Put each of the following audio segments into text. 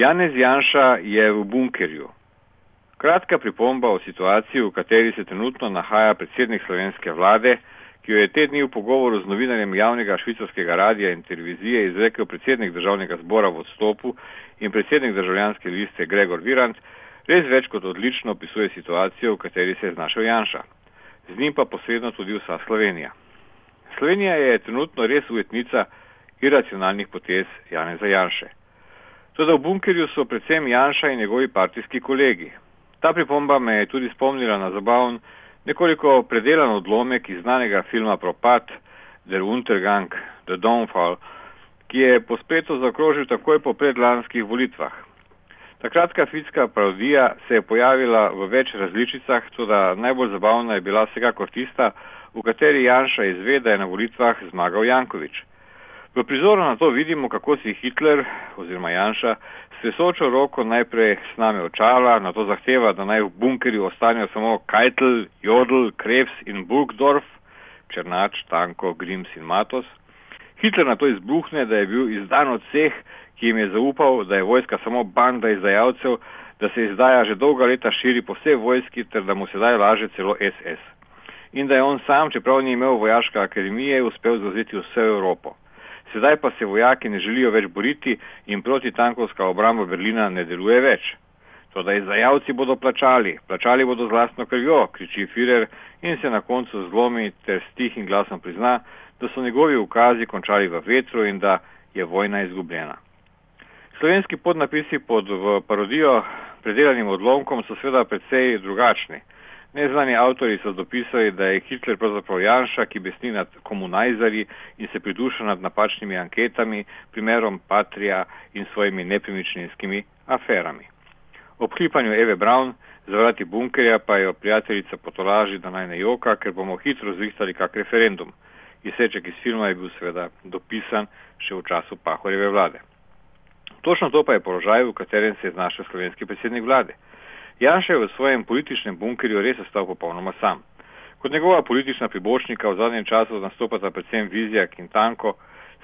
Janez Janša je v bunkerju. Kratka pripomba o situaciji, v kateri se trenutno nahaja predsednik slovenske vlade, ki jo je te dni v pogovoru z novinarjem javnega švicarskega radija in televizije izrekel predsednik državnega zbora v odstopu in predsednik državljanske liste Gregor Virant, res več kot odlično opisuje situacijo, v kateri se je znašel Janša. Z njim pa posredno tudi vsa Slovenija. Slovenija je trenutno res ujetnica iracionalnih potez Janeza Janše. Toda v bunkerju so predvsem Janša in njegovi partijski kolegi. Ta pripomba me je tudi spomnila na zabavn, nekoliko predelan odlomek iz znanega filma Propad, Der Untergang, The Downfall, ki je po spletu zakrožil takoj po predlanskih volitvah. Ta kratka fitska parodija se je pojavila v več različicah, tudi najbolj zabavna je bila vsekakor tista, v kateri Janša izve, da je na volitvah zmagal Jankovič. V prizoru na to vidimo, kako si Hitler oziroma Janša sesočo roko najprej sname očala, na to zahteva, da naj v bunkerju ostanejo samo Keitel, Jodl, Krebs in Burgdorf, Černač, Tanko, Grims in Matos. Hitler na to izbruhne, da je bil izdan od vseh, ki jim je zaupal, da je vojska samo banda izdajalcev, da se izdaja že dolga leta širi po vsej vojski ter da mu sedaj laže celo SS. In da je on sam, čeprav ni imel vojaške akademije, uspel zauzeti vso Evropo. Sedaj pa se vojaki ne želijo več boriti in protitankovska obramba Berlina ne deluje več. Toda izdajalci bodo plačali, plačali bodo z lastno krvjo, kriči Führer in se na koncu zlomi ter s tihim glasom prizna, da so njegovi ukazi končali v vetru in da je vojna izgubljena. Slovenski podnapisi pod parodijo predelanim odlomkom so seveda predvsej drugačni. Neznani avtori so dopisali, da je Hitler pravzaprav Janša, ki besni nad komunajzari in se priduša nad napačnimi anketami, primerom Patrija in svojimi nepremičninskimi aferami. Ob hlipanju Eve Braun zavrati bunkerja pa jo prijateljica potolaži, da naj ne joka, ker bomo hitro zvihtali kak referendum. Izseček iz filma je bil seveda dopisan še v času Pahorjeve vlade. Točno to pa je položaj, v katerem se je znašel slovenski predsednik vlade. Janša je v svojem političnem bunkerju res ostal popolnoma sam. Kot njegova politična pribočnika v zadnjem času nastopata predvsem Vizjak in Tanko,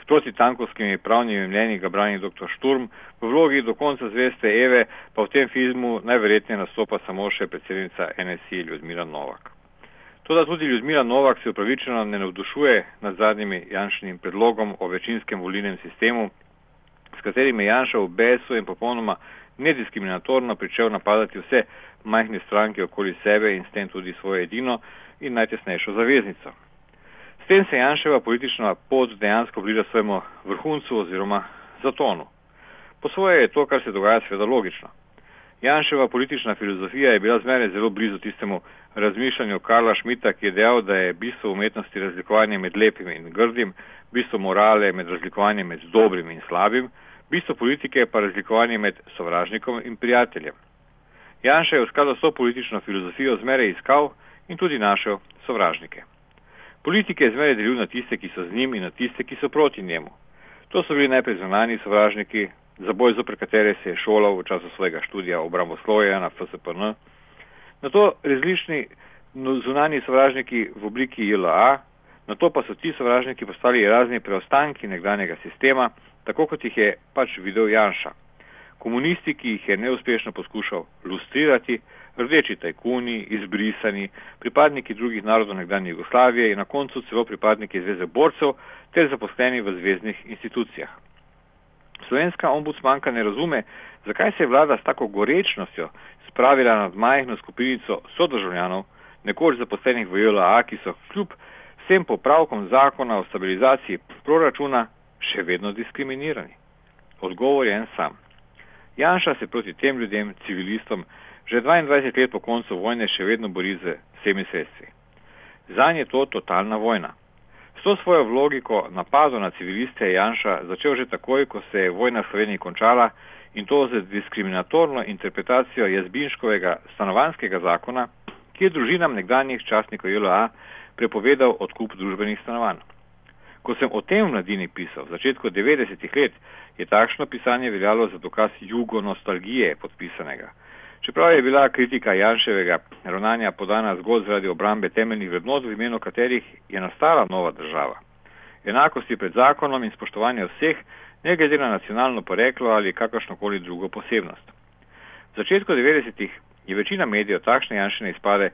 s protitankovskimi pravnimi mnenji ga brani dr. Šturm, v vlogi do konca zveste Eve pa v tem filmu najverjetneje nastopa samo še predsednica NSI Ljudmila Novak. Toda tudi Ljudmila Novak se upravičeno ne navdušuje nad zadnjimi Janšinim predlogom o večinskem volilnem sistemu, s katerim je Janša v besu in popolnoma nediskriminatorno pričel napadati vse majhne stranke okoli sebe in s tem tudi svojo edino in najtesnejšo zaveznico. S tem se Janševa politična pot dejansko bliža svojemu vrhuncu oziroma zatonu. Po svoje je to, kar se dogaja, seveda logično. Janševa politična filozofija je bila zmeraj zelo blizu tistemu razmišljanju Karla Šmita, ki je dejal, da je bistvo umetnosti razlikovanje med lepim in grdim, bistvo morale med razlikovanje med dobrim in slabim, bistvo politike pa razlikovanje med sovražnikom in prijateljem. Janša je v skladu s to politično filozofijo zmeraj iskal in tudi našel sovražnike. Politike je zmeraj delil na tiste, ki so z njim in na tiste, ki so proti njemu. To so bili najprej zunani sovražniki, za boj zopr katere se je šolal v času svojega študija obramboslovja na FSPN. Na to različni zunani sovražniki v obliki JLA, na to pa so ti sovražniki postali razni preostanki nekdanjega sistema, tako kot jih je pač videl Janša. Komunisti, ki jih je neuspešno poskušal lustrirati, rdeči tajkuni, izbrisani, pripadniki drugih narodov nekdanje Jugoslavije in na koncu celo pripadniki Zveze borcev ter zaposleni v zvezdnih institucijah. Slovenska ombudsmanka ne razume, zakaj se je vlada s tako gorečnostjo spravila nad majhno skupinico sodržavljanov, nekoč zaposlenih v JLA, ki so kljub vsem popravkom zakona o stabilizaciji proračuna še vedno diskriminirani? Odgovor je en sam. Janša se proti tem ljudem, civilistom, že 22 let po koncu vojne še vedno bori z vsemi sredstvi. Zanj je to totalna vojna. S to svojo logiko napadu na civiliste je Janša začel že takoj, ko se je vojna v Sloveniji končala in to z diskriminatorno interpretacijo Jazbinškovega stanovanskega zakona, ki je družinam nekdanjih častnikov JLA prepovedal odkup družbenih stanovanj. Ko sem o tem v mladini pisal, v začetku 90-ih let, je takšno pisanje veljalo za dokaz jugo nostalgije podpisanega. Čeprav je bila kritika Janševega ravnanja podana zgolj zaradi obrambe temeljnih vrednot, v imenu katerih je nastala nova država. Enakosti pred zakonom in spoštovanje vseh, ne glede na nacionalno poreklo ali kakršnokoli drugo posebnost. V začetku 90-ih je večina medijev takšne janšene izpade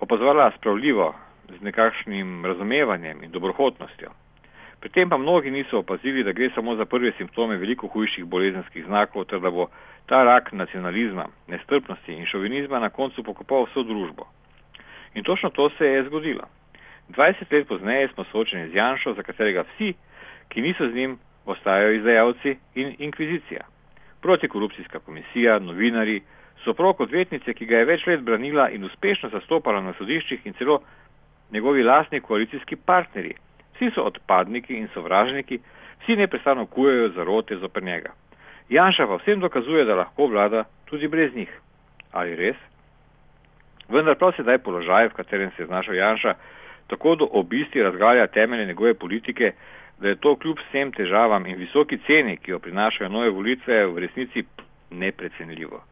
opazovala spravljivo, z nekakšnim razumevanjem in dobrohotnostjo. Pri tem pa mnogi niso opazili, da gre samo za prve simptome veliko hujših bolezenskih znakov, ter da bo ta rak nacionalizma, nestrpnosti in šovinizma na koncu pokopal vso družbo. In točno to se je zgodilo. 20 let pozneje smo soočeni z Janšo, za katerega vsi, ki niso z njim, ostajajo izdajalci in inkvizicija. Protikorupcijska komisija, novinari, soprok odvetnice, ki ga je več let branila in uspešno zastopala na sodiščih in celo njegovi lastni koalicijski partnerji. Vsi so odpadniki in sovražniki, vsi neprestano kujejo zarote zoper njega. Janša pa vsem dokazuje, da lahko vlada tudi brez njih. Ali res? Vendar prav sedaj položaj, v katerem se je znašel Janša, tako do obisti razgalja temelje njegove politike, da je to kljub vsem težavam in visoki ceni, ki jo prinašajo nove volitve, v resnici neprecenljivo.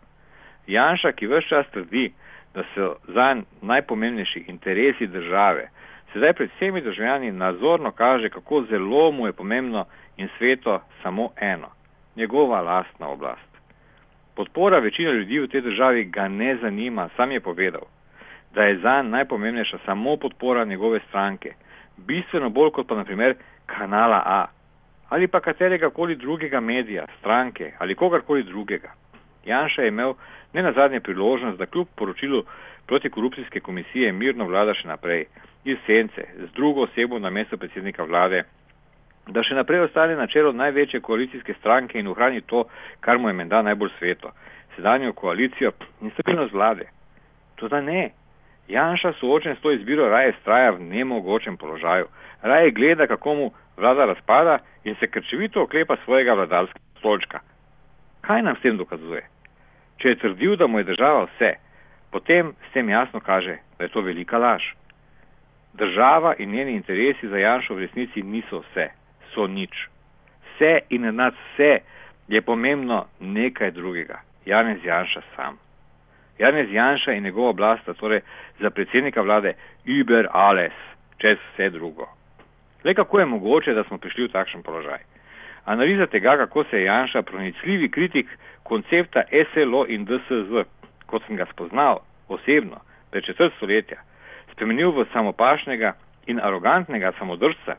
Janša, ki vse čas trdi, da so zanj najpomembnejši interesi države, sedaj pred vsemi državljani nazorno kaže, kako zelo mu je pomembno in sveto samo eno, njegova lastna oblast. Podpora večine ljudi v tej državi ga ne zanima, sam je povedal, da je zanj najpomembnejša samo podpora njegove stranke, bistveno bolj kot pa naprimer kanala A ali pa katerega koli drugega medija, stranke ali kogarkoli drugega. Janša je imel ne na zadnje priložnost, da kljub poročilu protikorupcijske komisije mirno vlada še naprej iz sence z drugo osebo na mesto predsednika vlade, da še naprej ostane na čelo največje koalicijske stranke in ohrani to, kar mu je menda najbolj sveto, sedanjo koalicijo in stabilnost vlade. To da ne. Janša soočen s to izbiro raje straja v nemogočem položaju, raje gleda, kako mu vlada razpada in se krčevito oklepa svojega vladalskega stolčka. Kaj nam s tem dokazuje? Če je trdil, da mu je država vse, potem s tem jasno kaže, da je to velika laž. Država in njeni interesi za Janšo v resnici niso vse, so nič. Vse in nad vse je pomembno nekaj drugega. Janez Janša sam. Janez Janša in njegova oblast, torej za predsednika vlade, über alles, čez vse drugo. Le kako je mogoče, da smo prišli v takšen položaj? Analiza tega, kako se je Janša, pronicljivi kritik koncepta SLO in DSZ, kot sem ga spoznal osebno pred četrt stoletja, spremenil v samopašnega in arogantnega samodržca,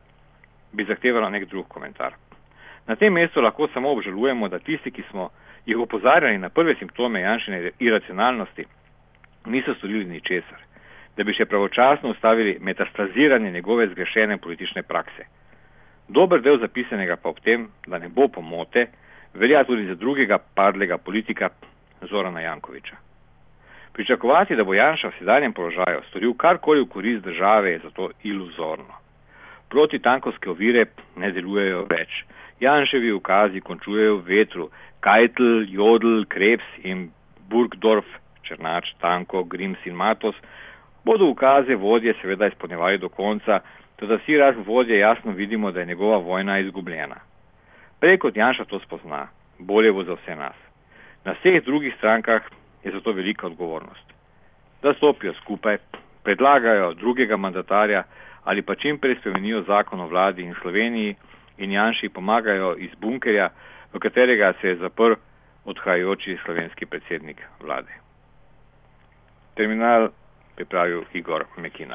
bi zahtevalo nek drug komentar. Na tem mestu lahko samo obžalujemo, da tisti, ki smo jih opozarjali na prve simptome Janšine iracionalnosti, niso storili ničesar, da bi še pravočasno ustavili metastaziranje njegove zgrešene politične prakse. Dober del zapisanega pa ob tem, da ne bo pomote, velja tudi za drugega padlega politika Zorana Jankoviča. Pričakovati, da bo Janša v sedanjem položaju storil karkoli v korist države, je zato iluzorno. Proti tankovske ovire ne delujejo več. Janševi ukazi končujejo v vetru. Kajtl, Jodl, Krebs in Burgdorf, Črnač, Tanko, Grims in Matos bodo ukaze vodje seveda izpolnjevali do konca, tudi vsi razen vodje jasno vidimo, da je njegova vojna izgubljena. Prej kot Janša to spozna, bolje bo za vse nas. Na vseh drugih strankah je zato velika odgovornost. Da stopijo skupaj, predlagajo drugega mandatarja ali pa čim prej spremenijo zakon o vladi in Sloveniji in Janši pomagajo iz bunkerja, v katerega se je zaprl odhajajoči slovenski predsednik vlade. Terminal pripravil Igor Mekina.